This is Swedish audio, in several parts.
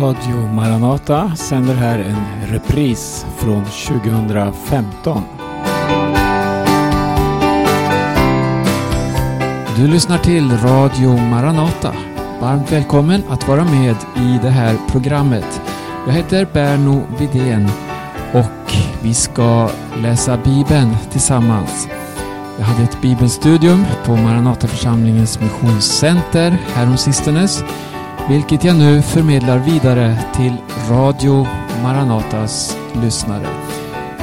Radio Maranata sänder här en repris från 2015. Du lyssnar till Radio Maranata. Varmt välkommen att vara med i det här programmet. Jag heter Berno Widén och vi ska läsa Bibeln tillsammans. Jag hade ett bibelstudium på Maranataförsamlingens missionscenter häromsistens sistens vilket jag nu förmedlar vidare till Radio Maranatas lyssnare.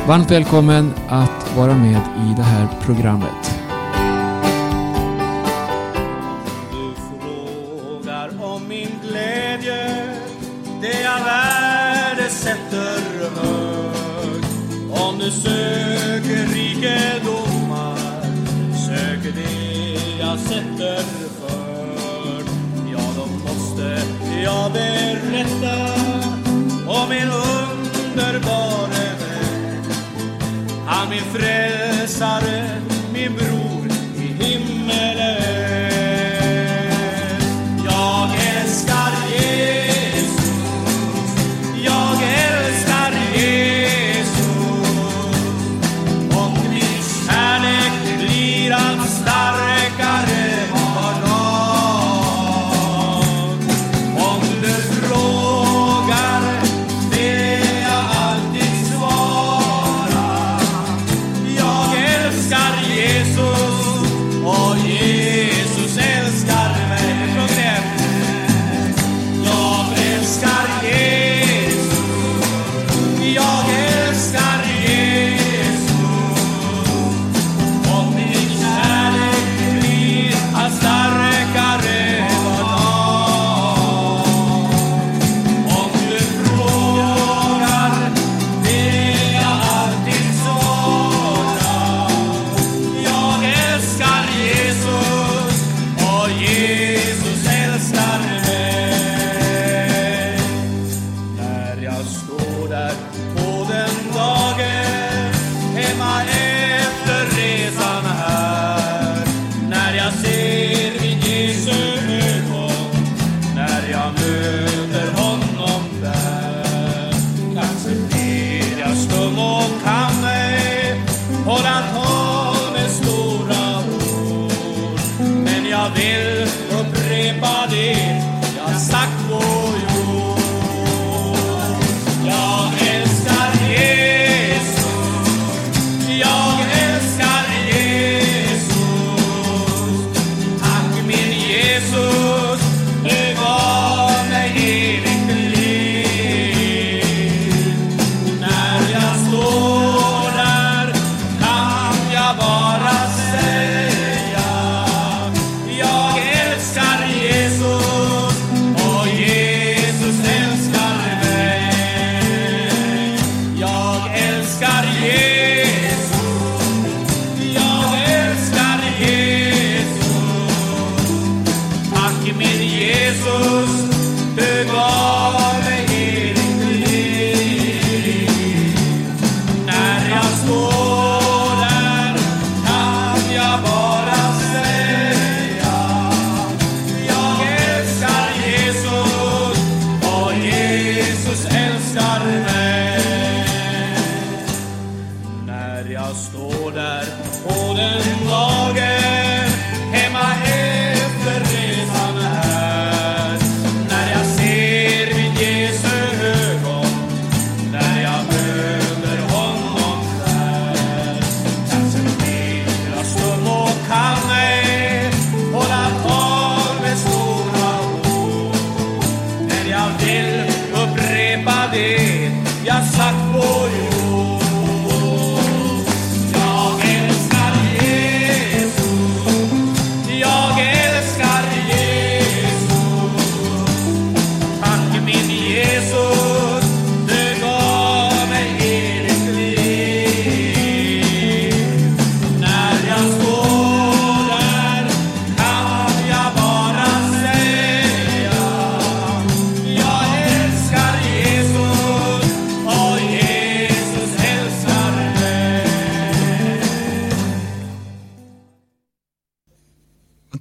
Varmt välkommen att vara med i det här programmet.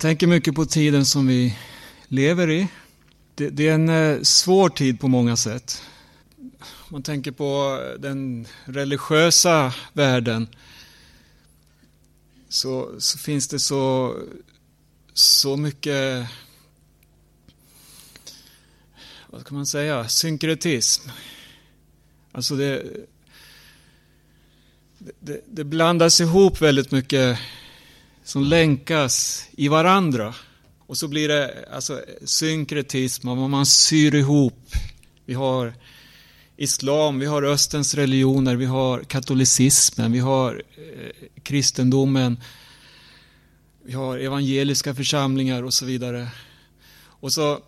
tänker mycket på tiden som vi lever i. Det, det är en eh, svår tid på många sätt. Om man tänker på eh, den religiösa världen så, så finns det så, så mycket vad kan man säga, synkretism. Alltså det, det, det blandas ihop väldigt mycket som länkas i varandra. Och så blir det alltså synkretism, vad man syr ihop. Vi har islam, vi har östens religioner, vi har katolicismen, vi har eh, kristendomen, vi har evangeliska församlingar och så vidare. Och så,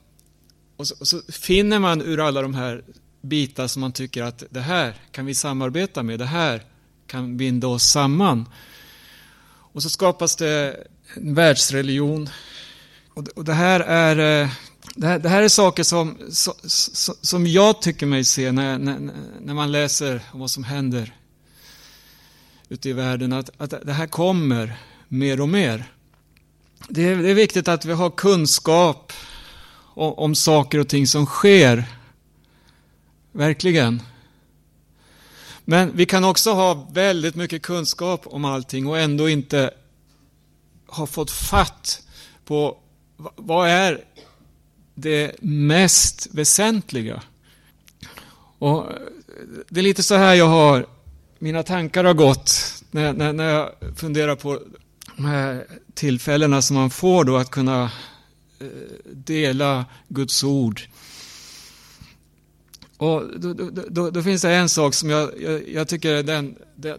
och så, och så finner man ur alla de här bitar som man tycker att det här kan vi samarbeta med, det här kan binda oss samman. Och så skapas det en världsreligion. Och det här är, eh, det här, det här är saker som, som jag tycker mig se när, när, när man läser om vad som händer ute i världen. Att, att det här kommer mer och mer. Det är, det är viktigt att vi har kunskap om, om saker och ting som sker. Verkligen. Men vi kan också ha väldigt mycket kunskap om allting och ändå inte ha fått fatt på vad är det mest väsentliga. Och eh, det är lite så här jag har, mina tankar har gått när, när, när jag funderar på de här tillfällena som man får då att kunna eh, dela Guds ord och då, då, då, då, finns det en sak som jag, jag, jag tycker den, det,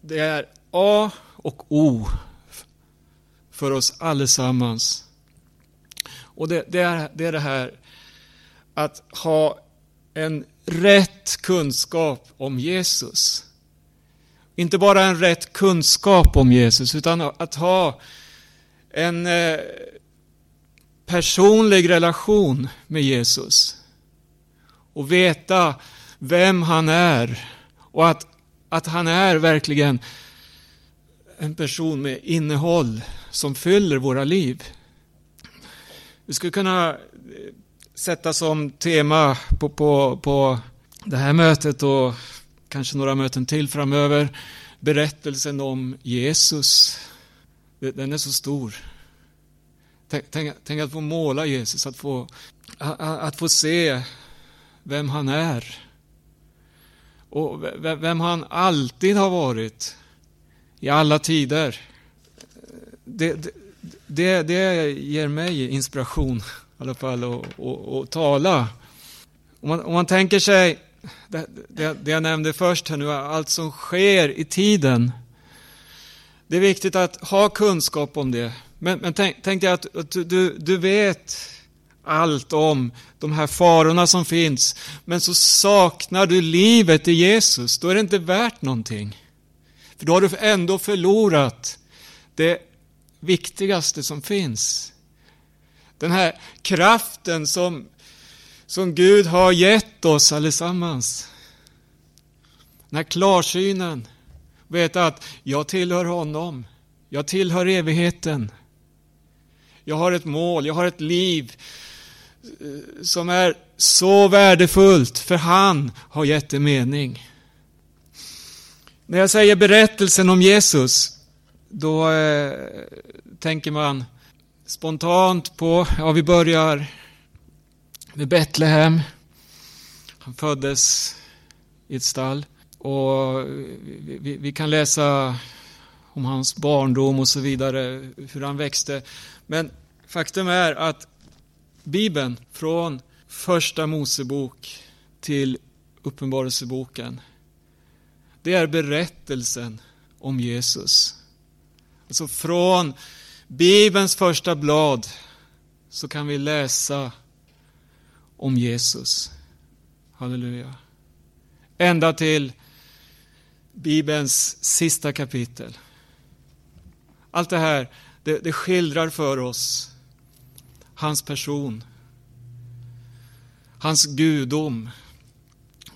det är A och O för oss allesammans. Och det, det, är, det är det här att ha en rätt kunskap om Jesus. Inte bara en rätt kunskap om Jesus, utan att ha en eh, personlig relation med Jesus och veta vem han är och att, att han är verkligen en person med innehåll som fyller våra liv. Vi skulle kunna eh, sätta som tema på, på, på det här mötet och kanske några möten till framöver berättelsen om Jesus. Den är så stor. Tänk, tänk, tänk att få måla Jesus, att få, att, att få se vem han är. Och vem han alltid har varit. I alla tider. Det, det, det ger mig inspiration i alla fall att tala. Om man, om man tänker sig det, det, det, jag nämnde först här nu, allt som sker i tiden. Det är viktigt att ha kunskap om det. Men, men tänk, tänk dig att, att du, du vet allt om de här farorna som finns, men så saknar du livet i Jesus, då är det inte värt någonting. För då har du ändå förlorat det viktigaste som finns. Den här kraften som, som Gud har gett oss allesammans. Den här klarsynen. Veta att jag tillhör honom. Jag tillhör evigheten. Jag har ett mål, jag har ett liv som är så värdefullt, för han har gett det mening. När jag säger berättelsen om Jesus, då eh, tänker man spontant på, ja vi börjar med Betlehem. Han föddes i ett stall. Och vi, vi, vi, kan läsa om hans barndom och så vidare, hur han växte. Men faktum är att Bibeln från första Mosebok till Uppenbarelseboken. Det är berättelsen om Jesus. Alltså från Bibelns första blad så kan vi läsa om Jesus. Halleluja. Ända till Bibelns sista kapitel. Allt det här, det, det skildrar för oss hans person, hans gudom,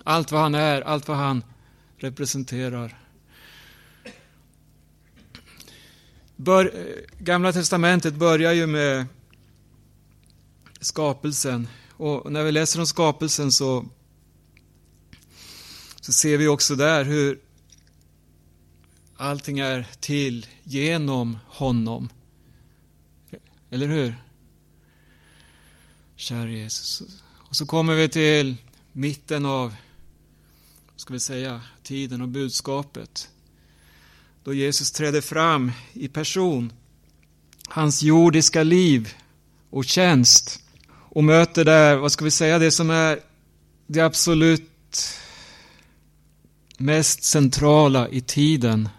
allt vad han är, allt vad han representerar. Bör, Gamla testamentet börjar ju med skapelsen Och när vi läser om skapelsen så, så ser vi också där hur allting är till genom honom. Eller hur? Kära Jesus. Och så kommer vi till mitten av, ska vi säga, tiden och budskapet. Då Jesus trädde fram i person. Hans jordiska liv och tjänst. Och möter där, vad ska vi säga, det som är det absolut mest centrala i tiden.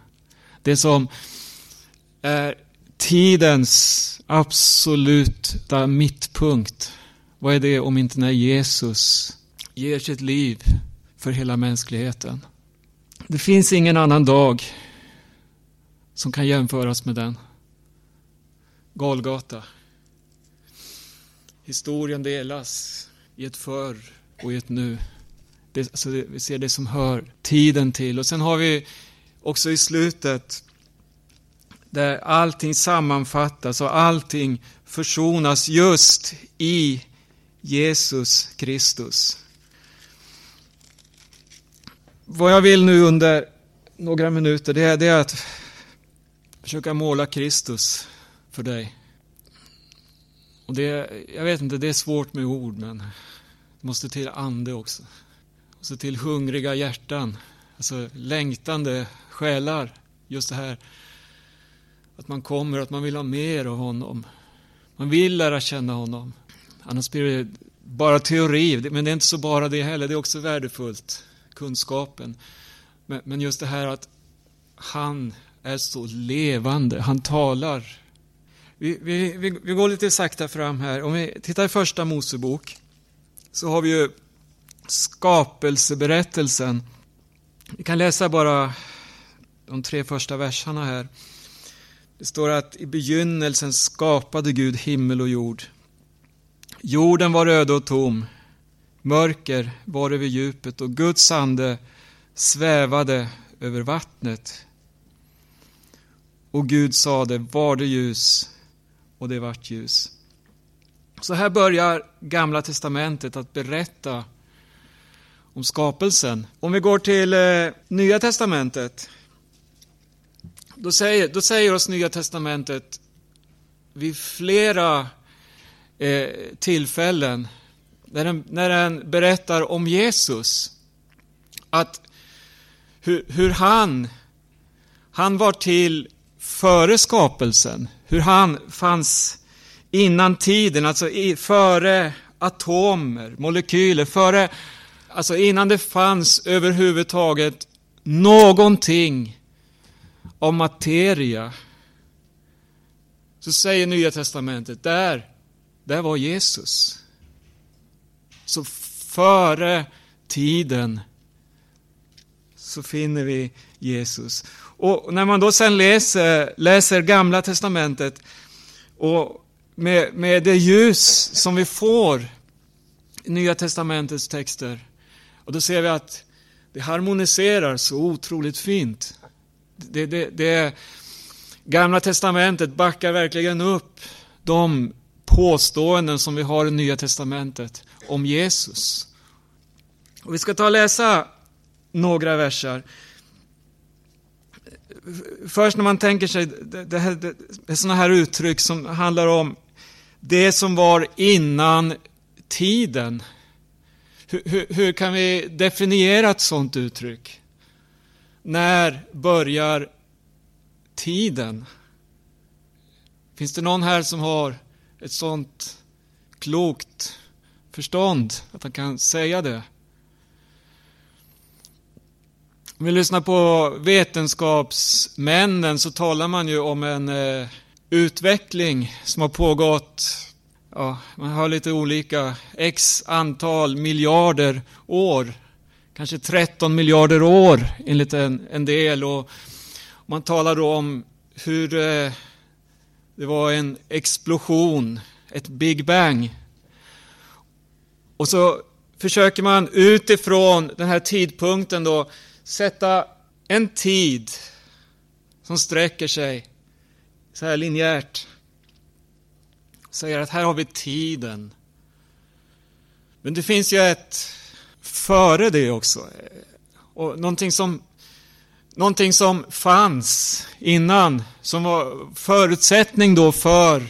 Det som är tidens absoluta mittpunkt. Vad är det om inte när Jesus ger sitt liv för hela mänskligheten? Det finns ingen annan dag som kan jämföras med den. Golgata. Historien delas i ett förr och i ett nu. Det, alltså det, vi ser det som hör tiden till. Och sen har vi också i slutet där allting sammanfattas och allting försonas just i Jesus Kristus. Vad jag vill nu under några minuter det är, det är att försöka måla Kristus för dig. Och det, jag vet inte, det är svårt med ord men det måste till ande också. Och så till hungriga hjärtan, alltså längtande själar. Just det här att man kommer, att man vill ha mer av honom. Man vill lära känna honom. Annars blir det bara teori, men det är inte så bara det heller, det är också värdefullt, kunskapen. Men, men just det här att han är så levande, han talar. Vi, vi, vi, vi går lite sakta fram här. Om vi tittar i första Mosebok så har vi ju skapelseberättelsen. Vi kan läsa bara de tre första verserna här. Det står att i begynnelsen skapade Gud himmel och jord. Jorden var öde och tom. Mörker var över djupet och Guds ande svävade över vattnet. Och Gud sade, var det ljus? Och det vart ljus. Så här börjar Gamla Testamentet att berätta om skapelsen. Om vi går till eh, Nya Testamentet då säger, då säger oss Nya Testamentet vid flera eh, tillfällen när den, när den berättar om Jesus att hur, hur han, han var till före skapelsen, hur han fanns innan tiden, alltså i, före atomer, molekyler, före, alltså innan det fanns överhuvudtaget någonting av materia. Så säger Nya Testamentet, där, där var Jesus. Så före tiden så finner vi Jesus. Och när man då sen läser, läser Gamla Testamentet och med, med det ljus som vi får i Nya Testamentets texter, och då ser vi att det harmoniserar så otroligt fint. Det, det, det, Gamla Testamentet backar verkligen upp de påståenden som vi har i Nya Testamentet om Jesus. Och vi ska ta och läsa några verser. Först när man tänker sig det, här, det sådana här uttryck som handlar om det som var innan tiden. Hur, hur, hur kan vi definiera ett sådant uttryck? När börjar tiden? Finns det någon här som har ett sådant klokt förstånd att han kan säga det? Om vi lyssnar på vetenskapsmännen så talar man ju om en eh, utveckling som har pågått, ja, man har lite olika, x antal miljarder år kanske 13 miljarder år enligt en, en del. Och man talar då om hur eh, det var en explosion, ett Big Bang. Och så försöker man utifrån den här tidpunkten då sätta en tid som sträcker sig så här linjärt. Säger att här har vi tiden. Men det finns ju ett före det också. Och någonting som, någonting som fanns innan, som var förutsättning då för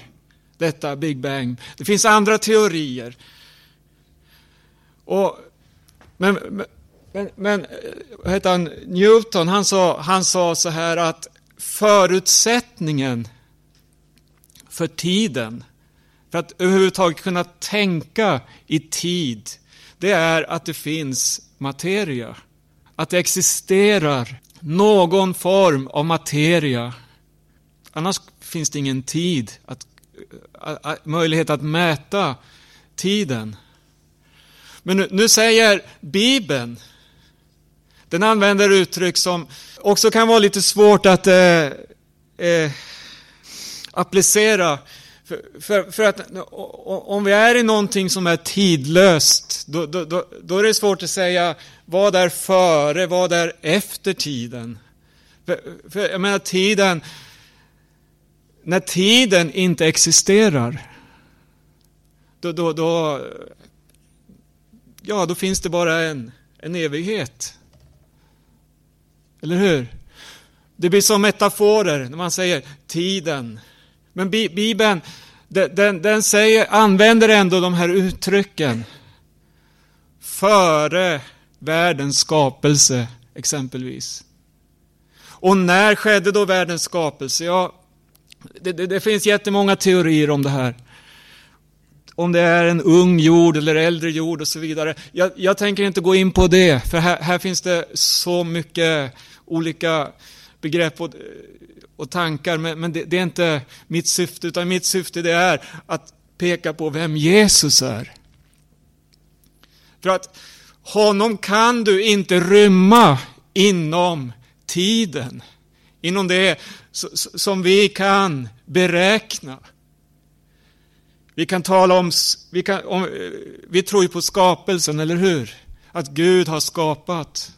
detta Big Bang. Det finns andra teorier. Och, men, men, men vad heter han? Newton, han sa, han sa så här att förutsättningen för tiden, för att överhuvudtaget kunna tänka i tid, det är att det finns materia. Att det existerar någon form av materia. Annars finns det ingen tid, att, möjlighet att mäta tiden. Men nu, nu säger Bibeln, den använder uttryck som också kan vara lite svårt att eh, eh, applicera. För, för, för, att om vi är i någonting som är tidlöst, då, då, då, då, är det svårt att säga vad är före, vad är efter tiden. För, för jag menar tiden, när tiden inte existerar, då, då, då, ja, då finns det bara en, en evighet. Eller hur? Det blir som metaforer när man säger tiden. Men Bibeln, den, den säger, använder ändå de här uttrycken. Före världens skapelse, exempelvis. Och när skedde då världens skapelse? Ja, det, det, det finns jättemånga teorier om det här. Om det är en ung jord eller äldre jord och så vidare. Jag, jag tänker inte gå in på det, för här, här finns det så mycket olika begrepp och, och tankar, men, men det, det, är inte mitt syfte, utan mitt syfte det är att peka på vem Jesus är. För att honom kan du inte rymma inom tiden, inom det som vi kan beräkna. Vi kan tala om, vi, kan, om, vi tror ju på skapelsen, eller hur? Att Gud har skapat.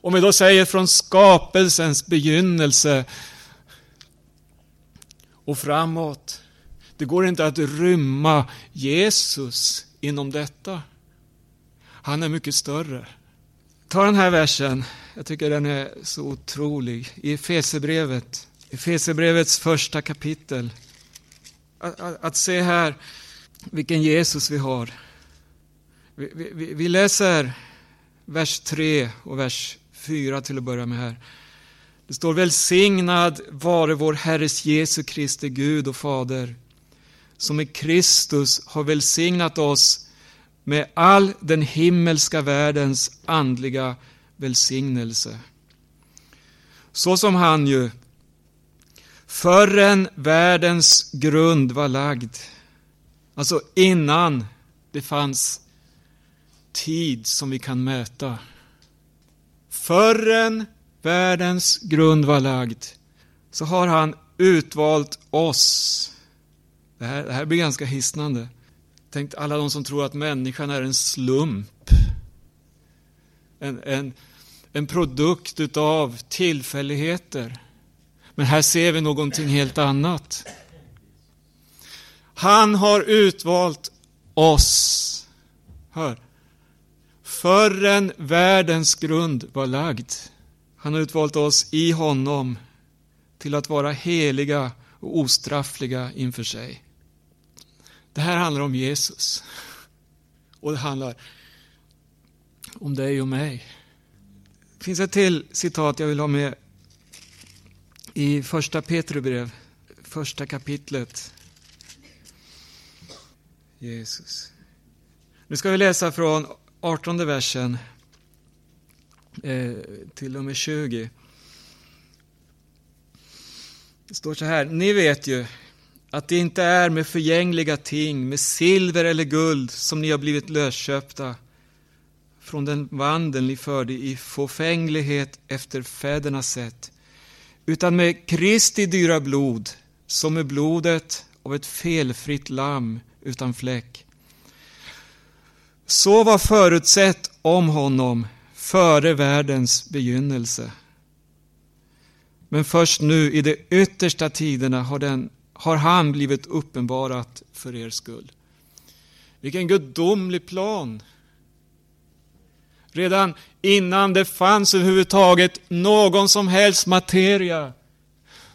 Om vi då säger från skapelsens begynnelse och framåt. Det går inte att rymma Jesus inom detta. Han är mycket större. Ta den här versen, jag tycker den är så otrolig, i Efesebrevet, Efesebrevets första kapitel. Att, att, att, se här vilken Jesus vi har. Vi, vi, vi läser vers 3 och vers 4 till att börja med här. Det står välsignad vare vår Herres Jesu Kristi Gud och Fader, som i Kristus har välsignat oss med all den himmelska världens andliga välsignelse. Så som han ju förrän världens grund var lagd, alltså innan det fanns tid som vi kan mäta, förrän världens grund var lagd, så har han utvalt oss. Det här, det här blir ganska hisnande. Tänk alla de som tror att människan är en slump. En, en, en produkt utav tillfälligheter. Men här ser vi någonting helt annat. Han har utvalt oss. Hör förrän världens grund var lagd. Han har utvalt oss i honom till att vara heliga och ostraffliga inför sig. Det här handlar om Jesus. Och det handlar om dig och mig. Det finns ett till citat jag vill ha med i första Petrubrev, första kapitlet. Jesus. Nu ska vi läsa från 18 versen eh, till och med 20. Det står så här, ni vet ju att det inte är med förgängliga ting, med silver eller guld som ni har blivit lösköpta från den vandel ni förde i fåfänglighet efter fädernas sätt, utan med Kristi dyra blod, som är blodet av ett felfritt lamm utan fläck så var förutsett om honom före världens begynnelse. Men först nu i de yttersta tiderna har, den, har han blivit uppenbarat för er skull. Vilken gudomlig plan! Redan innan det fanns överhuvudtaget någon som helst materia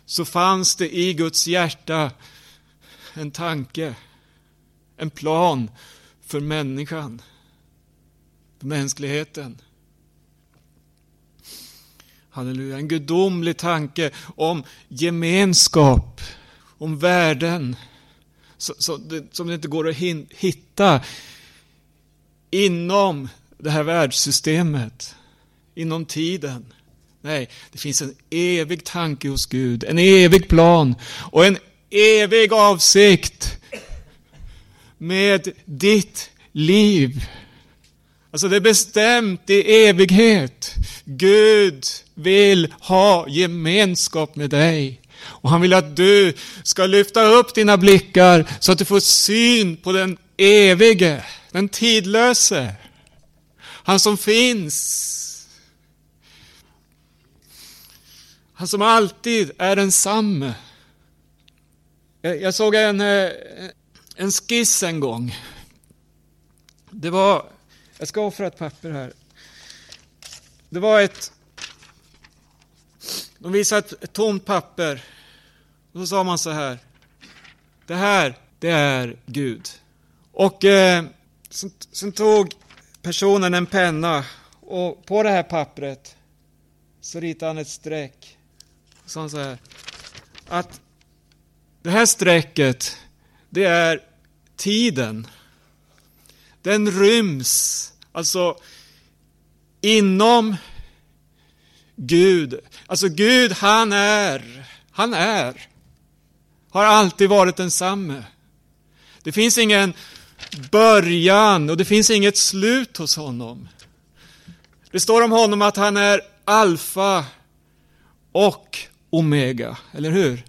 så fanns det i Guds hjärta en tanke, en plan för människan, för mänskligheten. Halleluja, en gudomlig tanke om gemenskap, om värden som det inte går att hitta inom det här världssystemet, inom tiden. Nej, det finns en evig tanke hos Gud, en evig plan och en evig avsikt med ditt liv. Alltså det är bestämt i evighet. Gud vill ha gemenskap med dig. Och han vill att du ska lyfta upp dina blickar så att du får syn på den evige, den tidlöse. Han som finns. Han som alltid är densamme. Jag såg en, eh, en skiss en gång. Det var, jag ska offra ett papper här. Det var ett, de visade ett, ett tomt papper. Och så sa man så här. Det här, det är Gud. Och eh, sen, sen tog personen en penna och på det här pappret så ritade han ett streck. Och sa han så här. Att det här strecket, det är tiden. Den ryms, alltså inom Gud. Alltså Gud, han är, han är, har alltid varit densamme. Det finns ingen början och det finns inget slut hos honom. Det står om honom att han är alfa och omega, eller hur?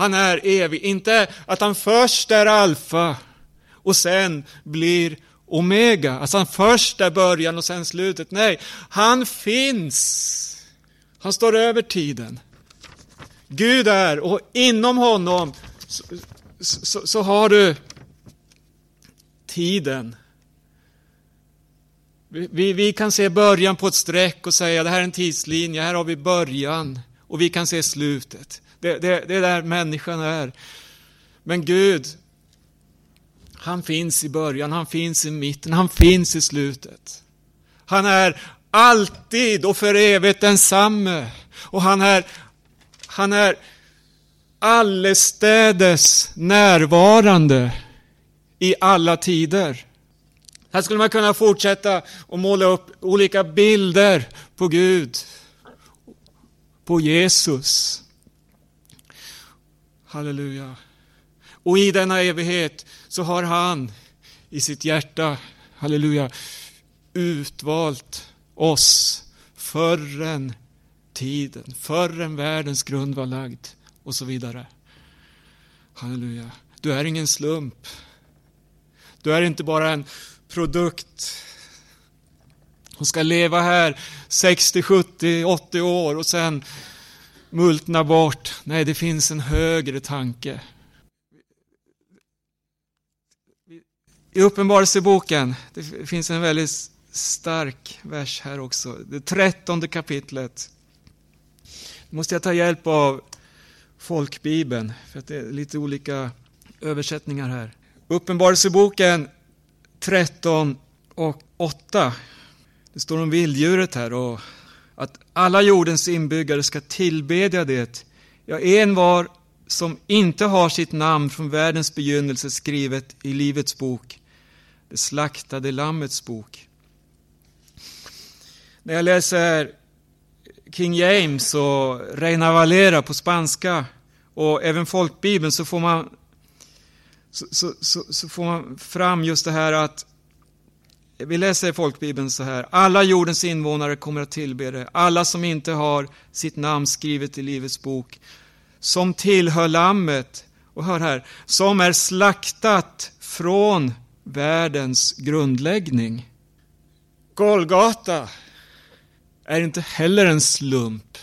Han är evig, inte att han först är alfa och sen blir omega. Alltså han först är början och sen slutet. Nej, han finns. Han står över tiden. Gud är och inom honom så, så, så har du tiden. Vi, vi, vi, kan se början på ett streck och säga det här är en tidslinje, här har vi början och vi kan se slutet. Det, det, det är där människan är. Men Gud, han finns i början, han finns i mitten, han finns i slutet. Han är alltid och för evigt densamme. Och han är, han är allestädes närvarande i alla tider. Här skulle man kunna fortsätta och måla upp olika bilder på Gud, på Jesus. Halleluja. Och i denna evighet så har han i sitt hjärta, halleluja, utvalt oss förrän tiden, förrän världens grund var lagd och så vidare. Halleluja. Du är ingen slump. Du är inte bara en produkt som ska leva här 60, 70, 80 år och sen multna bort. Nej, det finns en högre tanke. I Uppenbarelseboken, det finns en väldigt stark vers här också. Det trettonde kapitlet. Nu måste jag ta hjälp av folkbibeln, för att det är lite olika översättningar här. Uppenbarelseboken 13 och 8. Det står om vilddjuret här och att alla jordens inbyggare ska tillbedja det. Ja, en var som inte har sitt namn från världens begynnelse skrivet i Livets bok, det slaktade Lammets bok. När jag läser King James och Reina Valera på spanska och även folkbibeln så får man så, så, så, så, får man fram just det här att vi läser i folkbibeln så här. Alla jordens invånare kommer att tillbe det. Alla som inte har sitt namn skrivet i Livets bok. Som tillhör Lammet. Och hör här. Som är slaktat från världens grundläggning. Golgata är inte heller en slump.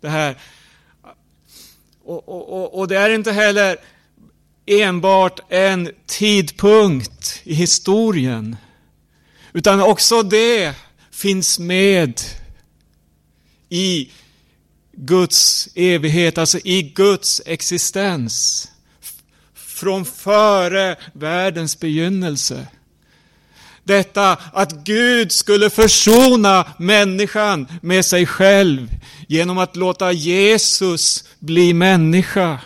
Det här. Och, och, och, och det är inte heller enbart en tidpunkt i historien. Utan också det finns med i Guds evighet, alltså i Guds existens. Från före världens begynnelse. Detta att Gud skulle försona människan med sig själv genom att låta Jesus bli människa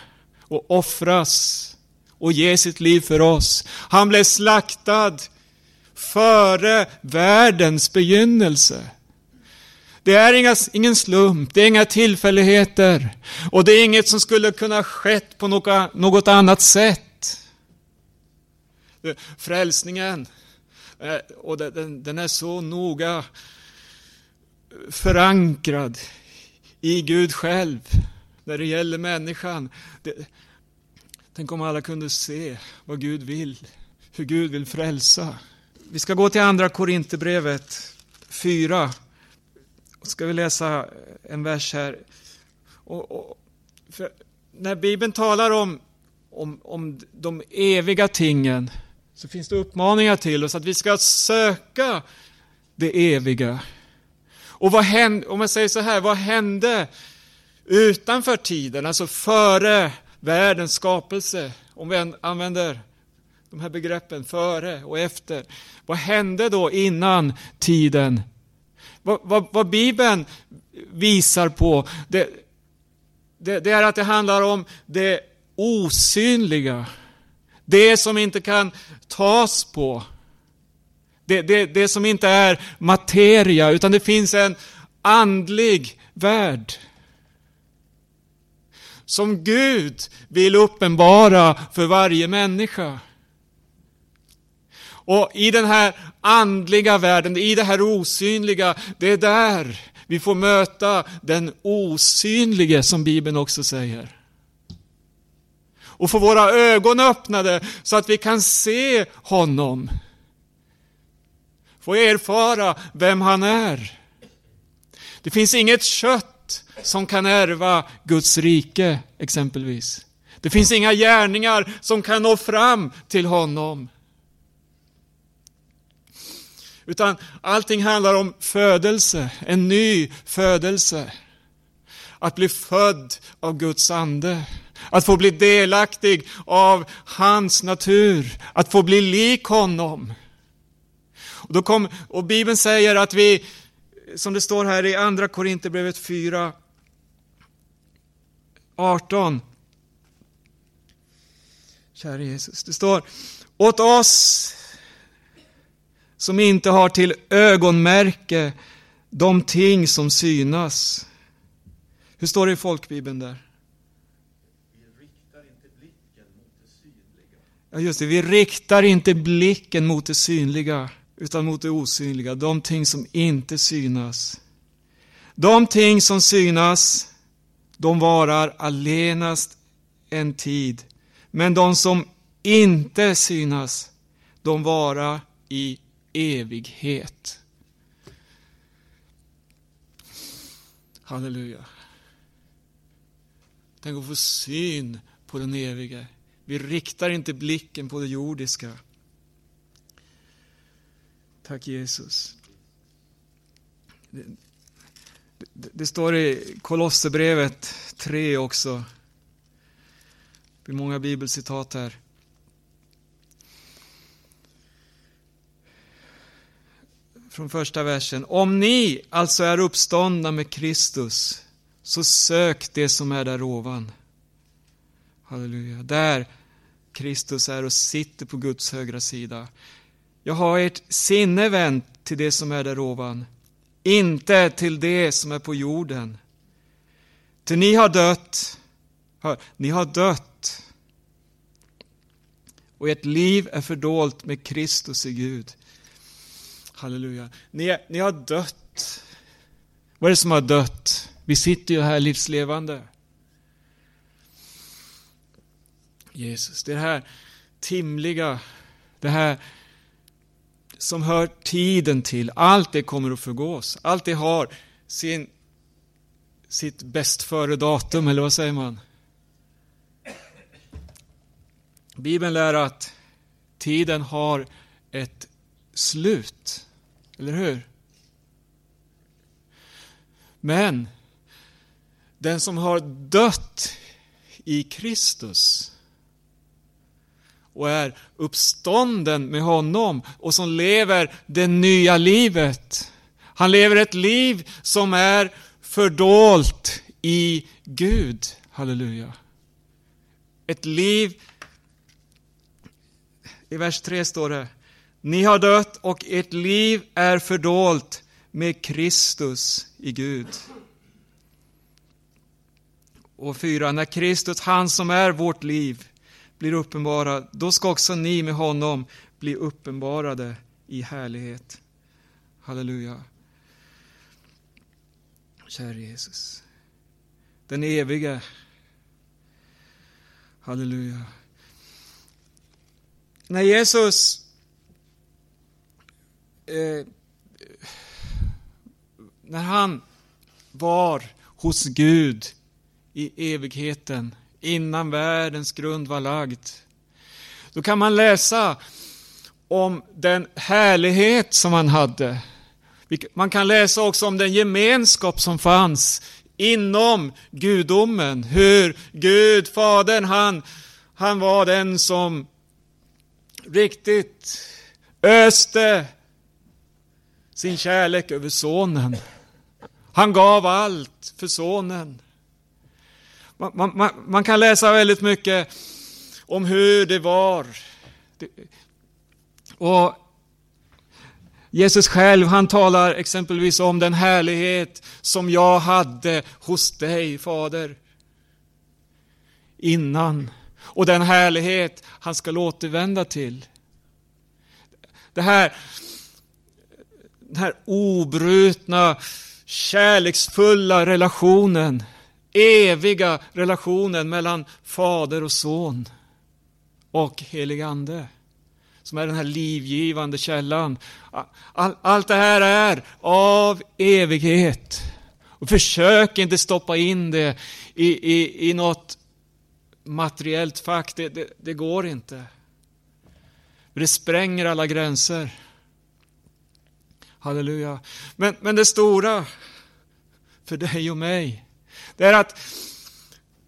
och offras och ge sitt liv för oss. Han blev slaktad före världens begynnelse. Det är inga, ingen slump, det är inga tillfälligheter och det är inget som skulle kunna skett på något, något annat sätt. Frälsningen, eh, och den, den är så noga förankrad i Gud själv när det gäller människan. Det, tänk om alla kunde se vad Gud vill, hur Gud vill frälsa. Vi ska gå till andra Korinthierbrevet 4. Ska vi läsa en vers här. Och, och när Bibeln talar om, om, om de eviga tingen så finns det uppmaningar till oss att vi ska söka det eviga. Och vad hände, om jag säger så här, vad hände utanför tiden, alltså före världens skapelse? Om vi använder de här begreppen före och efter. Vad hände då innan tiden? Vad, vad, vad Bibeln visar på, det, det, det är att det handlar om det osynliga. Det som inte kan tas på. Det, det, det som inte är materia, utan det finns en andlig värld. Som Gud vill uppenbara för varje människa. Och i den här andliga världen, i det här osynliga, det är där vi får möta den osynlige som Bibeln också säger. Och få våra ögon öppnade så att vi kan se honom. Få erfara vem han är. Det finns inget kött som kan ärva Guds rike, exempelvis. Det finns inga gärningar som kan nå fram till honom. Utan allting handlar om födelse, en ny födelse. Att bli född av Guds ande. Att få bli delaktig av hans natur. Att få bli lik honom. Och, då kom, och Bibeln säger att vi, som det står här i andra Korinthierbrevet 4, 18. Kära Jesus, det står åt oss som inte har till ögonmärke de ting som synas. Hur står det i folkbibeln där? Ja, just det. Vi riktar inte blicken mot det synliga, utan mot det osynliga. De ting som inte synas. De ting som synas, de varar allenast en tid. Men de som inte synas, de varar i evighet. Halleluja. Tänk att få syn på den evige. Vi riktar inte blicken på det jordiska. Tack Jesus. Det, det, det står i Kolosserbrevet 3 också. Det blir många bibelcitat här. från första versen. Om ni alltså är uppståndna med Kristus, så sök det som är där ovan. Halleluja. Där Kristus är och sitter på Guds högra sida. Jag har ert sinne vänt till det som är där ovan, inte till det som är på jorden. Till ni har dött, hör, ni har dött och ert liv är fördolt med Kristus i Gud. Halleluja. Ni, ni har dött. Vad är det som har dött? Vi sitter ju här livslevande. Jesus, det här timliga, det här som hör tiden till, allt det kommer att förgås. Allt det har sin, sitt bäst före datum, eller vad säger man? Bibeln lär att tiden har ett slut. Eller hur? Men den som har dött i Kristus och är uppstånden med honom och som lever det nya livet. Han lever ett liv som är fördolt i Gud. Halleluja. Ett liv, i vers 3 står det, ni har dött och ert liv är fördolt med Kristus i Gud. Och fyra, när Kristus, han som är vårt liv, blir uppenbarad, då ska också ni med honom bli uppenbarade i härlighet. Halleluja. Käre Jesus. Den evige. Halleluja. När Jesus eh, när han var hos Gud i evigheten, innan världens grund var lagd. Då kan man läsa om den härlighet som han hade. Man kan läsa också om den gemenskap som fanns inom gudomen. Hur Gud, Fadern, han, han var den som riktigt öste sin kärlek över sonen. Han gav allt för sonen. Man, man, man, kan läsa väldigt mycket om hur det var. Och Jesus själv, han talar exempelvis om den härlighet som jag hade hos dig, Fader. Innan. Och den härlighet han ska återvända till. Det här, den här obrutna, kärleksfulla relationen eviga relationen mellan Fader och Son och helig Ande. Som är den här livgivande källan. All, allt det här är av evighet. Och försök inte stoppa in det i, i, i något materiellt fack. Det, det, det går inte. Det spränger alla gränser. Halleluja. Men, men det stora för dig och mig, det är att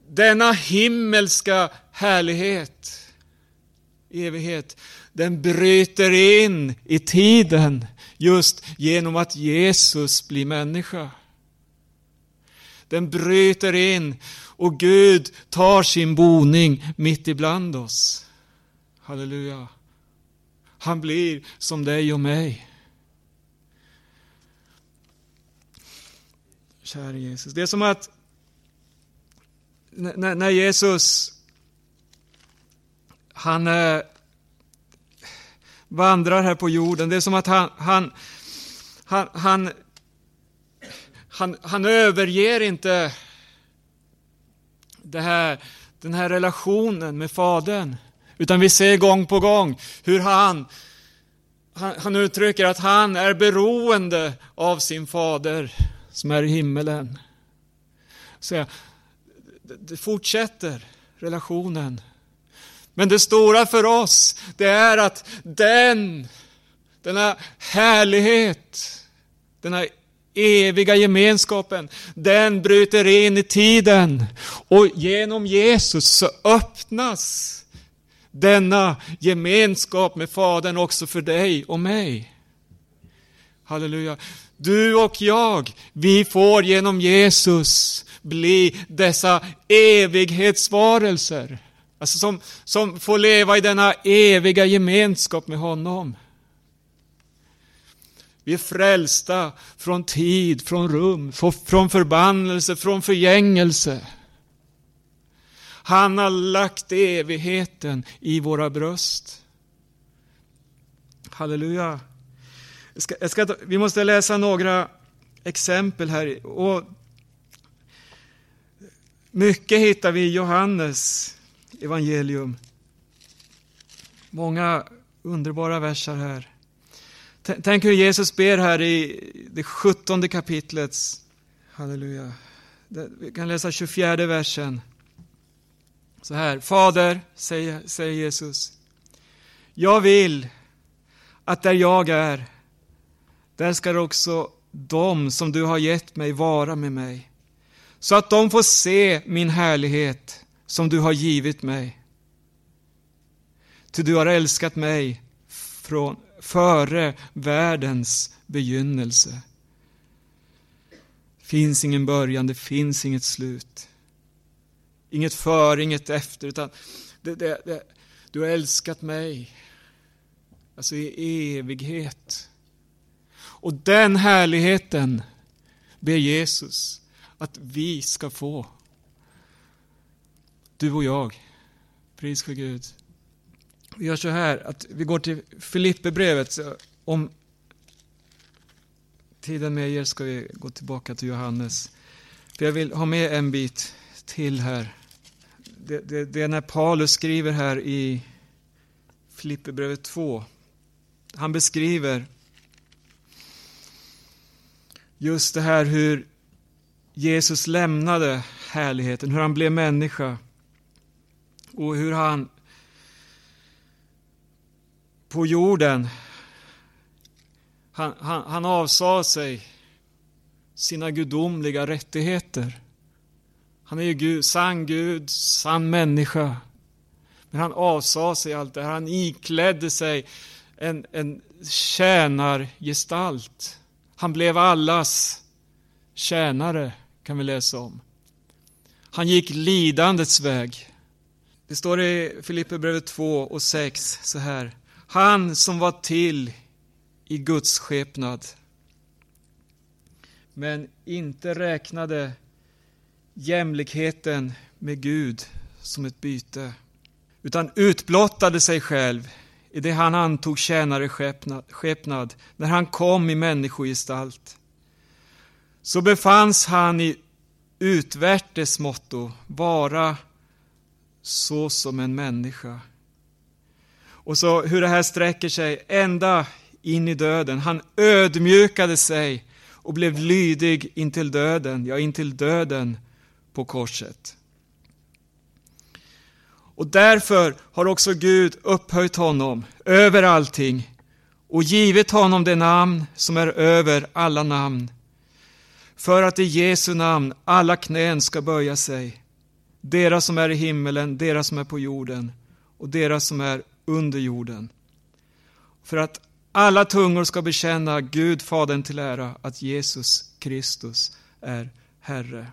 denna himmelska härlighet, evighet, den bryter in i tiden just genom att Jesus blir människa. Den bryter in och Gud tar sin boning mitt ibland oss. Halleluja. Han blir som dig och mig. Kära Jesus. Det är som att när, när Jesus han eh, vandrar här på jorden, det är som att han, han, han, han, han, han överger inte det här, den här relationen med Fadern. Utan vi ser gång på gång hur han, han, han uttrycker att han är beroende av sin fader som är i himmelen. Så det fortsätter relationen. Men det stora för oss, det är att den, denna härlighet, denna eviga gemenskapen, den bryter in i tiden. Och genom Jesus så öppnas denna gemenskap med Fadern också för dig och mig. Halleluja. Du och jag, vi får genom Jesus bli dessa evighetsvarelser. Alltså som, som får leva i denna eviga gemenskap med honom. Vi är frälsta från tid, från rum, från förbannelse, från förgängelse. Han har lagt evigheten i våra bröst. Halleluja. Jag ska, jag ska, vi måste läsa några exempel här. Och mycket hittar vi i Johannes evangelium. Många underbara verser här. Tänk hur Jesus ber här i det sjuttonde kapitlets, halleluja. Vi kan läsa 24 versen. Så här, Fader, säger, säger Jesus, jag vill att där jag är, där ska också de som du har gett mig vara med mig. Så att de får se min härlighet som du har givit mig. Ty du har älskat mig från före världens begynnelse. finns ingen början, det finns inget slut. Inget före, inget efter, utan det, det, det, du har älskat mig. Alltså i evighet. Och den härligheten ber Jesus att vi ska få. Du och jag. Pris för Gud. Vi gör så här att vi går till Filipperbrevet. Om tiden medger ska vi gå tillbaka till Johannes. För jag vill ha med en bit till här. Det, det, det är när Paulus skriver här i Filipperbrevet 2. Han beskriver just det här hur Jesus lämnade härligheten, hur han blev människa och hur han på jorden han, han, han avsade sig sina gudomliga rättigheter. Han är ju Gud, sann Gud, sann människa. Men han avsade sig allt det här. Han iklädde sig en, en tjänargestalt. Han blev allas tjänare, kan vi läsa om. Han gick lidandets väg. Det står i Filipperbrevet 2 och 6 så här. Han som var till i Guds skepnad men inte räknade jämlikheten med Gud som ett byte utan utblottade sig själv i det han antog tjänare skepnad när han kom i människogestalt. Så befanns han i utvärtes motto vara så som en människa. Och så hur det här sträcker sig ända in i döden. Han ödmjukade sig och blev lydig intill döden, ja intill döden på korset. Och därför har också Gud upphöjt honom över allting och givit honom det namn som är över alla namn. För att i Jesu namn alla knän ska böja sig, deras som är i himmelen, deras som är på jorden och deras som är under jorden. För att alla tungor ska bekänna Gud, Fadern till ära, att Jesus Kristus är Herre.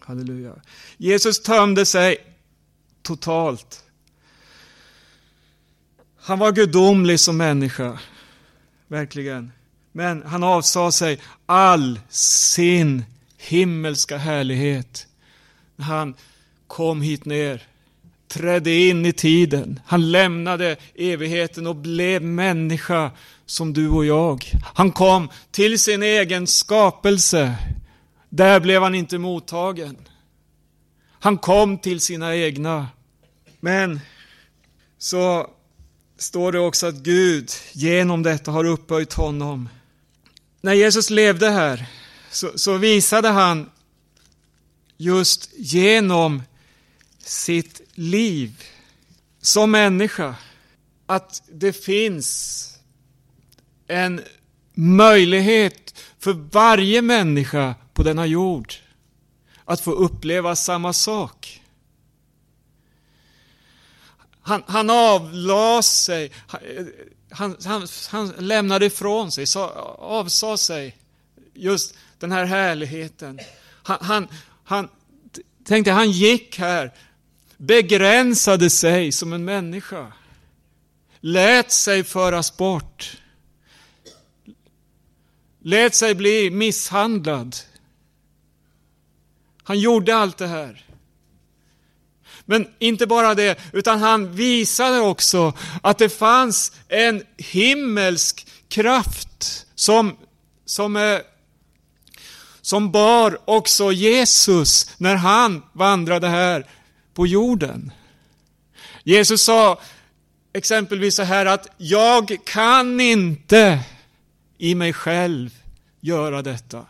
Halleluja. Jesus tömde sig totalt. Han var gudomlig som människa. Verkligen. Men han avsade sig all sin himmelska härlighet. När han kom hit ner, trädde in i tiden. Han lämnade evigheten och blev människa som du och jag. Han kom till sin egen skapelse. Där blev han inte mottagen. Han kom till sina egna. Men så står det också att Gud genom detta har upphöjt honom. När Jesus levde här så, så visade han just genom sitt liv som människa att det finns en möjlighet för varje människa på denna jord att få uppleva samma sak. Han, han avlade sig, han, han, han lämnade ifrån sig, avsade sig just den här härligheten. Han, han, han tänkte, han gick här, begränsade sig som en människa. Lät sig föras bort. Lät sig bli misshandlad. Han gjorde allt det här. Men inte bara det, utan han visade också att det fanns en himmelsk kraft som, som, eh, som bar också Jesus när han vandrade här på jorden. Jesus sa exempelvis så här att jag kan inte i mig själv göra detta.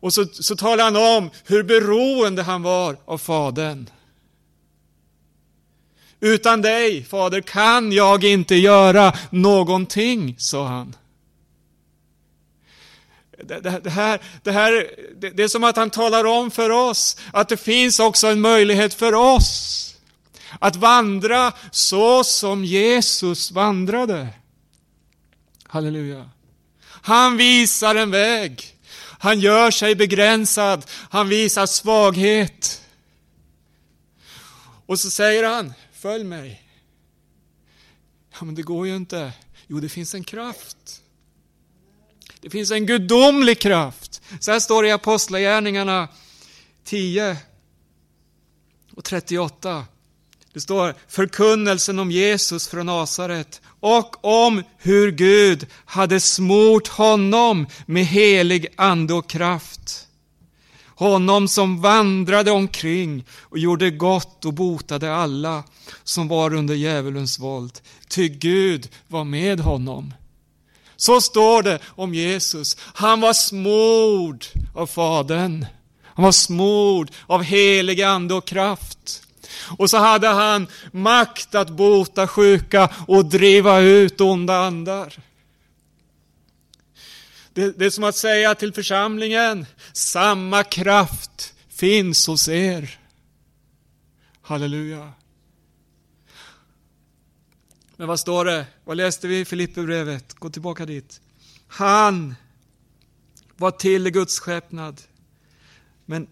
Och så, så talar han om hur beroende han var av Fadern. Utan dig, Fader, kan jag inte göra någonting, sa han. Det, det, här, det, här, det, det är som att han talar om för oss att det finns också en möjlighet för oss att vandra så som Jesus vandrade. Halleluja. Han visar en väg. Han gör sig begränsad. Han visar svaghet. Och så säger han, följ mig. Ja, men det går ju inte. Jo, det finns en kraft. Det finns en gudomlig kraft. Så här står det i Apostlagärningarna 10 och 38. Det står förkunnelsen om Jesus från Nasaret och om hur Gud hade smort honom med helig ande och kraft. Honom som vandrade omkring och gjorde gott och botade alla som var under djävulens våld. Ty Gud var med honom. Så står det om Jesus. Han var smord av Fadern. Han var smord av helig ande och kraft. Och så hade han makt att bota sjuka och driva ut onda andar. Det, det är som att säga till församlingen, samma kraft finns hos er. Halleluja. Men vad står det? Vad läste vi i Filipperbrevet? Gå tillbaka dit. Han var till i Guds skepnad, men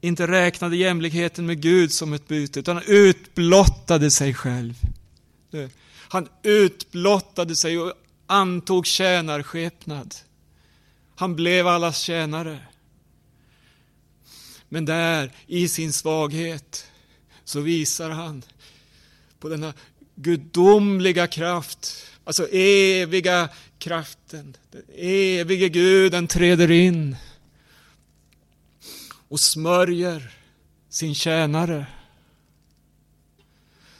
inte räknade jämlikheten med Gud som ett byte, utan han utblottade sig själv. Han utblottade sig och antog tjänarskepnad. Han blev allas tjänare. Men där, i sin svaghet, så visar han på denna gudomliga kraft, alltså eviga kraften. Den evige Guden träder in och smörjer sin tjänare.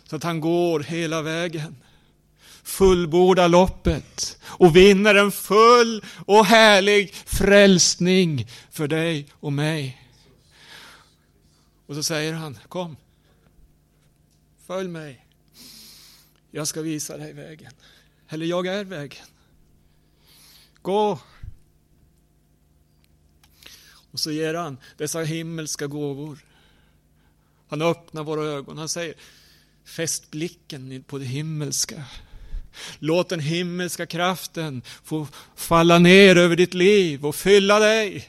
Så att han går hela vägen, fullbordar loppet och vinner en full och härlig frälsning för dig och mig. Och så säger han, kom, följ mig. Jag ska visa dig vägen. Eller jag är vägen. Gå och så ger han dessa himmelska gåvor. Han öppnar våra ögon. Han säger, fäst blicken på det himmelska. Låt den himmelska kraften få falla ner över ditt liv och fylla dig.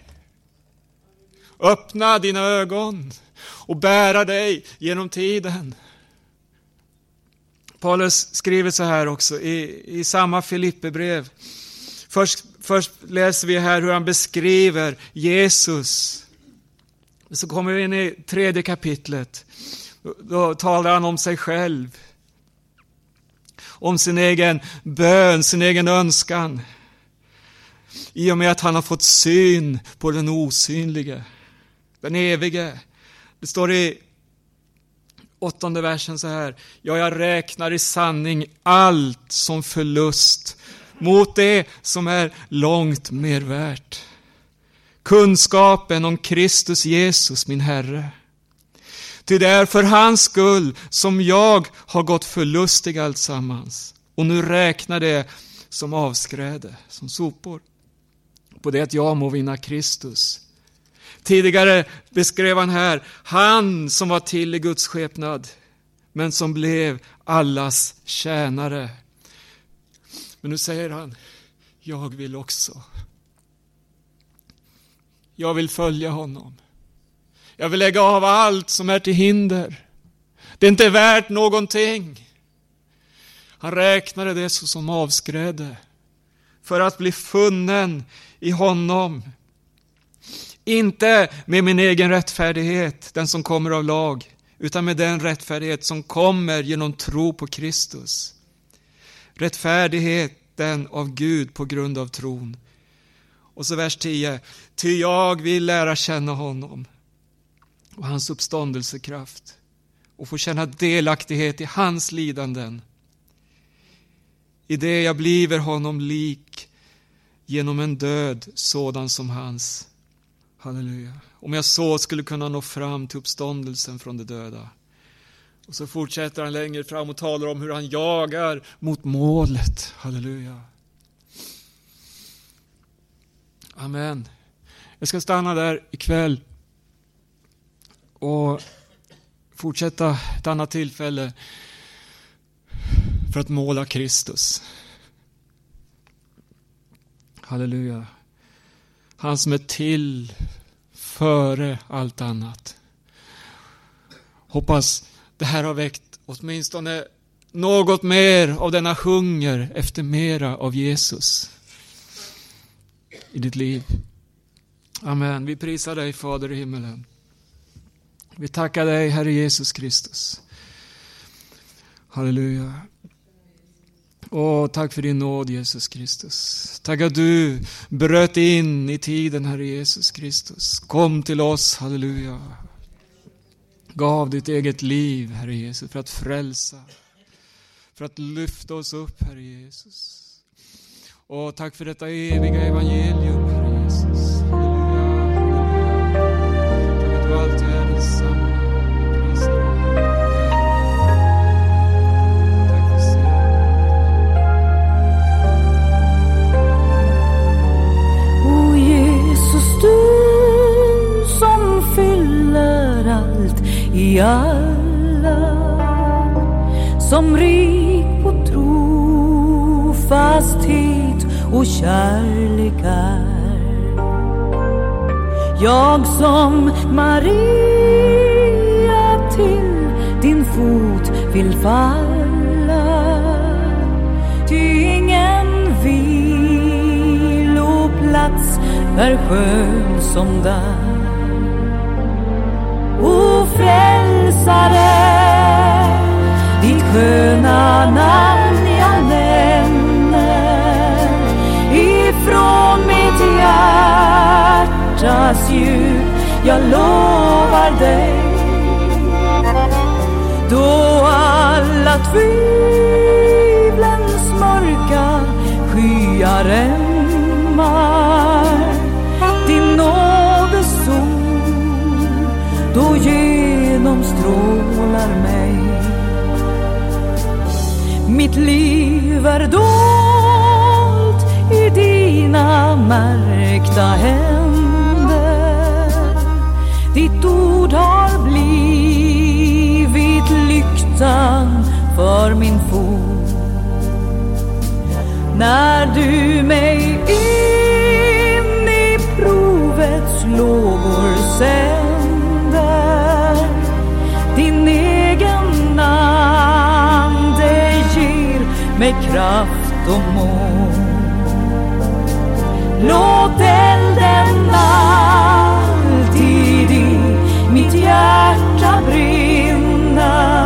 Öppna dina ögon och bära dig genom tiden. Paulus skriver så här också i, i samma Filipperbrev. Först Först läser vi här hur han beskriver Jesus. Så kommer vi in i tredje kapitlet. Då talar han om sig själv. Om sin egen bön, sin egen önskan. I och med att han har fått syn på den osynlige, den evige. Det står i åttonde versen så här. Ja, jag räknar i sanning allt som förlust mot det som är långt mer värt. Kunskapen om Kristus Jesus, min Herre. Ty det är för hans skull som jag har gått förlustig alltsammans och nu räknar det som avskräde, som sopor, på det att jag må vinna Kristus. Tidigare beskrev han här, han som var till i Guds skepnad, men som blev allas tjänare. Men nu säger han, jag vill också. Jag vill följa honom. Jag vill lägga av allt som är till hinder. Det är inte värt någonting. Han räknade det som avskräde för att bli funnen i honom. Inte med min egen rättfärdighet, den som kommer av lag, utan med den rättfärdighet som kommer genom tro på Kristus rättfärdigheten av Gud på grund av tron. Och så vers 10. Ty jag vill lära känna honom och hans uppståndelsekraft och få känna delaktighet i hans lidanden. I det jag bliver honom lik genom en död sådan som hans. Halleluja. Om jag så skulle kunna nå fram till uppståndelsen från de döda. Och så fortsätter han längre fram och talar om hur han jagar mot målet. Halleluja. Amen. Jag ska stanna där ikväll och fortsätta ett annat tillfälle för att måla Kristus. Halleluja. Han som är till före allt annat. Hoppas det här har väckt åtminstone något mer av denna hunger efter mera av Jesus i ditt liv. Amen. Vi prisar dig Fader i himmelen. Vi tackar dig Herre Jesus Kristus. Halleluja. Åh, tack för din nåd Jesus Kristus. Tack att du bröt in i tiden Herre Jesus Kristus. Kom till oss, halleluja. Gav ditt eget liv Herre Jesus för att frälsa. För att lyfta oss upp Herre Jesus. Och tack för detta eviga evangelium Vi alla som rik på trofasthet och kärlek är jag som Maria till din fot vill falla. Ty ingen viloplats är skön som där O frälsare, ditt sköna namn jag nämner. Ifrån mitt hjärtas djup jag lovar dig. Då alla tvivlens mörka skyar mitt liv är dolt i dina märkta händer. Ditt ord har blivit lyktan för min fot. När du mig in i provets lågor sätter, kraft och mod. Låt elden alltid i mitt hjärta brinna.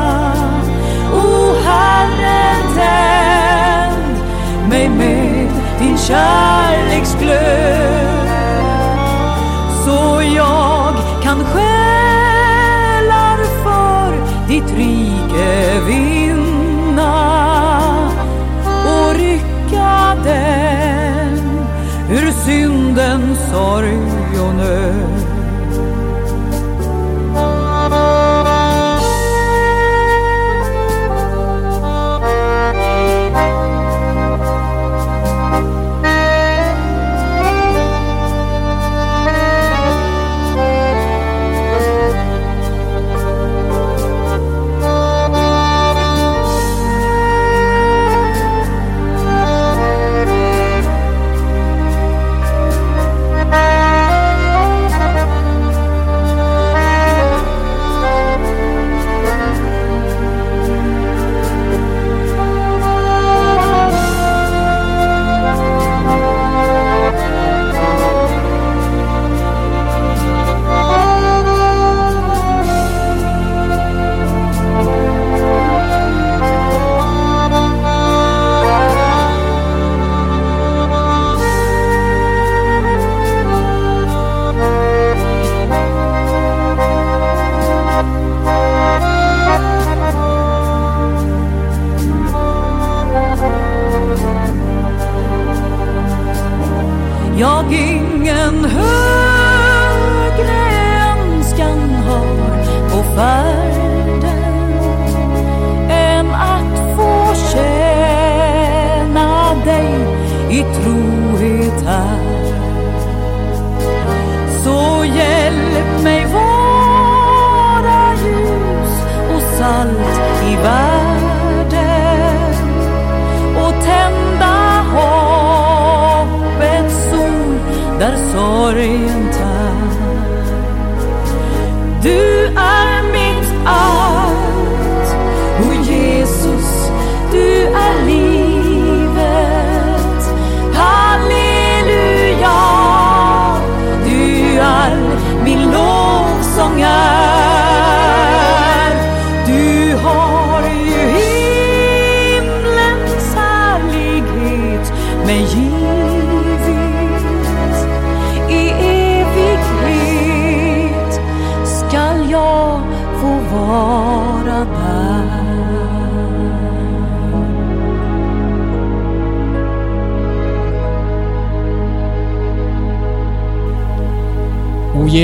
O Herre, tänd mig med din kärleksglöd så jag synden, syndens sorg och nöd.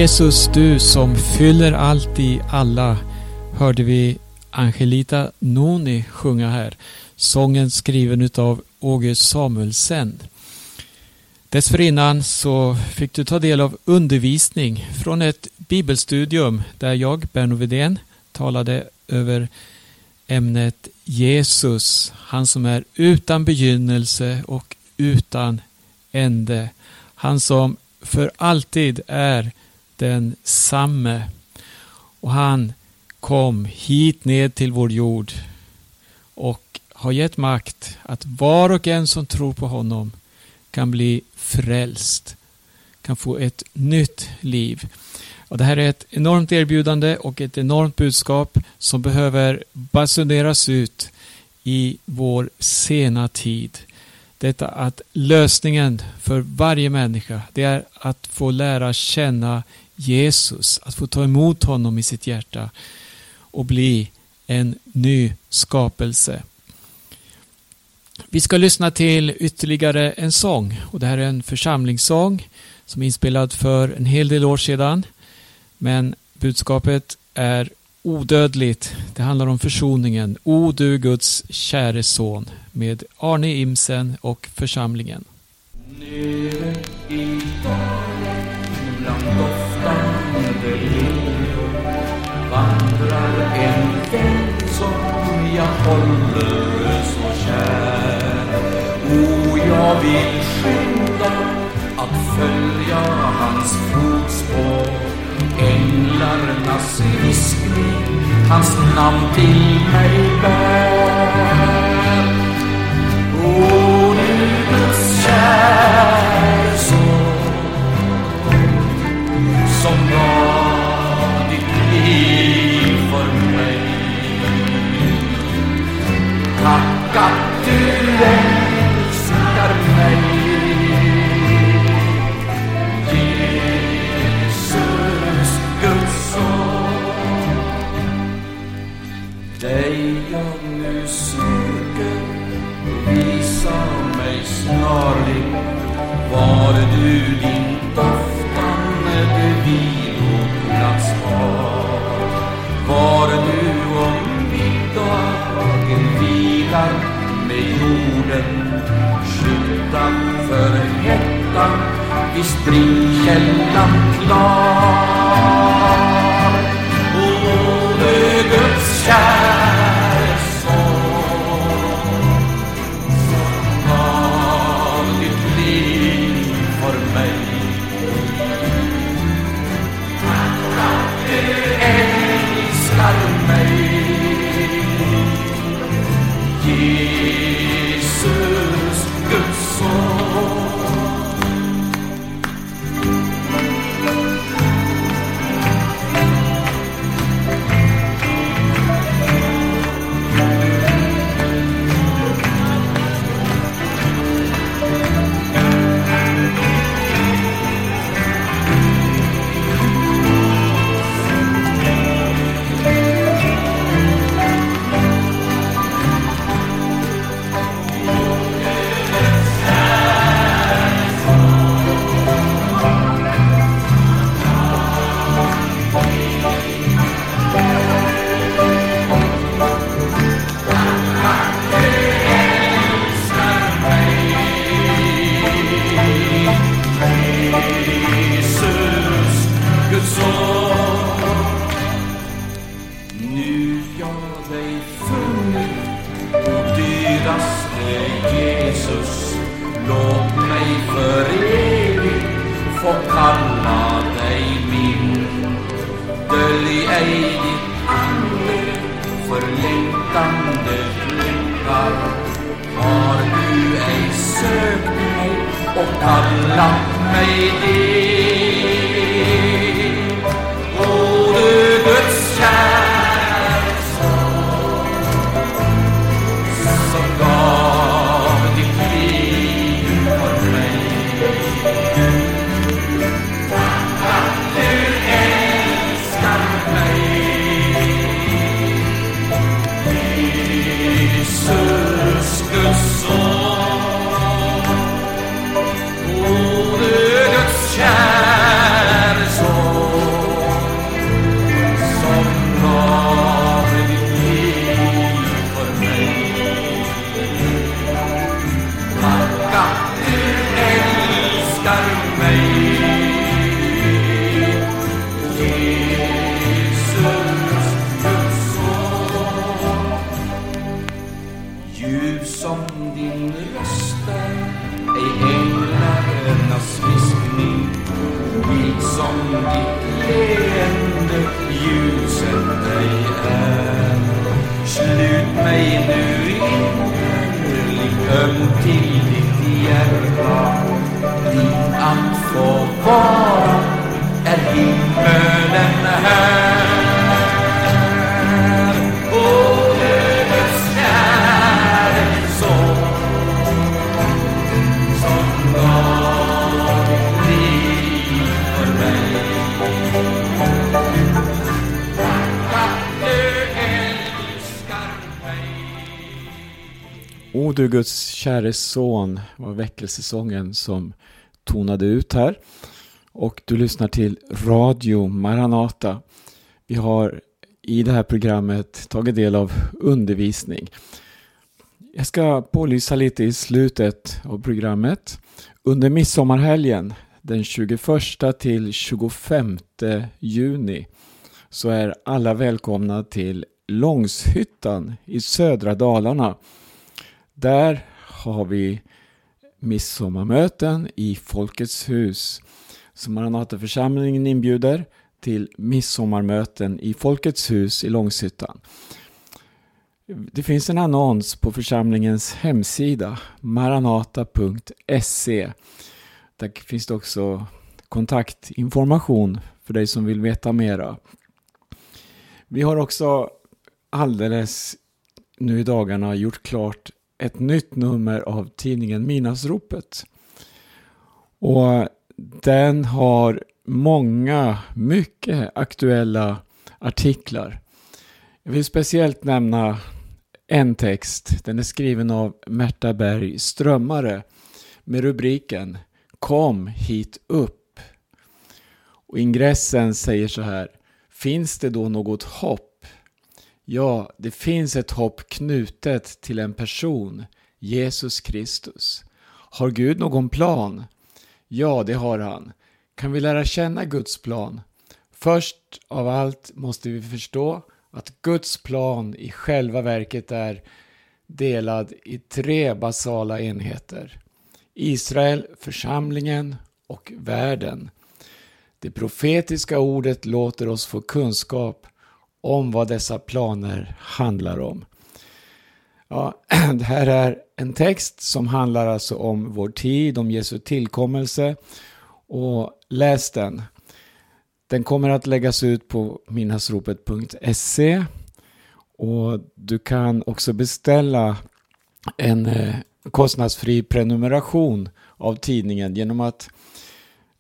Jesus, du som fyller allt i alla, hörde vi Angelita Noni sjunga här. Sången skriven utav Åge Samuelsen. Dessförinnan så fick du ta del av undervisning från ett bibelstudium där jag, Berno Widén, talade över ämnet Jesus, han som är utan begynnelse och utan ände. Han som för alltid är den samme. Och han kom hit ned till vår jord och har gett makt att var och en som tror på honom kan bli frälst, kan få ett nytt liv. Och det här är ett enormt erbjudande och ett enormt budskap som behöver basuneras ut i vår sena tid. Detta att lösningen för varje människa, det är att få lära känna Jesus, att få ta emot honom i sitt hjärta och bli en ny skapelse. Vi ska lyssna till ytterligare en sång och det här är en församlingssång som är inspelad för en hel del år sedan. Men budskapet är odödligt. Det handlar om försoningen. O du Guds käre son med Arne Imsen och församlingen. Nej. En vän som jag håller så kär. O, jag vill skynda att följa hans fotspår. Änglarnas viskning hans namn till mig bär. Tack att du älskar mig. Jesus, Guds son. Dig jag nu söker, visa mig snarligt var du din doftande viloplats har. Var du om middagen vilar med jorden skyddad för hettan vid springkällan klar. O, du Guds kärlek Guds käre son var väckelsesången som tonade ut här. Och du lyssnar till Radio Maranata. Vi har i det här programmet tagit del av undervisning. Jag ska pålysa lite i slutet av programmet. Under midsommarhelgen den 21 till 25 juni så är alla välkomna till Långshyttan i södra Dalarna. Där har vi midsommarmöten i Folkets hus. Så Maranataförsamlingen inbjuder till midsommarmöten i Folkets hus i Långshyttan. Det finns en annons på församlingens hemsida maranata.se. Där finns det också kontaktinformation för dig som vill veta mera. Vi har också alldeles nu i dagarna gjort klart ett nytt nummer av tidningen Minasropet. Och den har många mycket aktuella artiklar. Jag vill speciellt nämna en text. Den är skriven av Märta Berg Strömmare med rubriken Kom hit upp. Och ingressen säger så här. Finns det då något hopp? Ja, det finns ett hopp knutet till en person, Jesus Kristus. Har Gud någon plan? Ja, det har han. Kan vi lära känna Guds plan? Först av allt måste vi förstå att Guds plan i själva verket är delad i tre basala enheter. Israel, församlingen och världen. Det profetiska ordet låter oss få kunskap om vad dessa planer handlar om. Ja, det här är en text som handlar alltså om vår tid, om Jesu tillkommelse. Och läs den. Den kommer att läggas ut på minnasropet.se. och du kan också beställa en eh, kostnadsfri prenumeration av tidningen genom att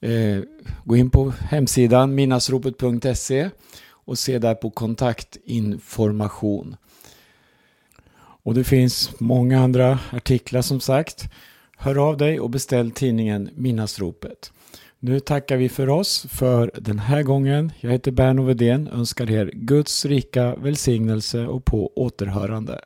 eh, gå in på hemsidan minnasropet.se och se där på kontaktinformation. Och det finns många andra artiklar som sagt. Hör av dig och beställ tidningen Minnasropet. Nu tackar vi för oss för den här gången. Jag heter Berno Vedén, önskar er Guds rika välsignelse och på återhörande.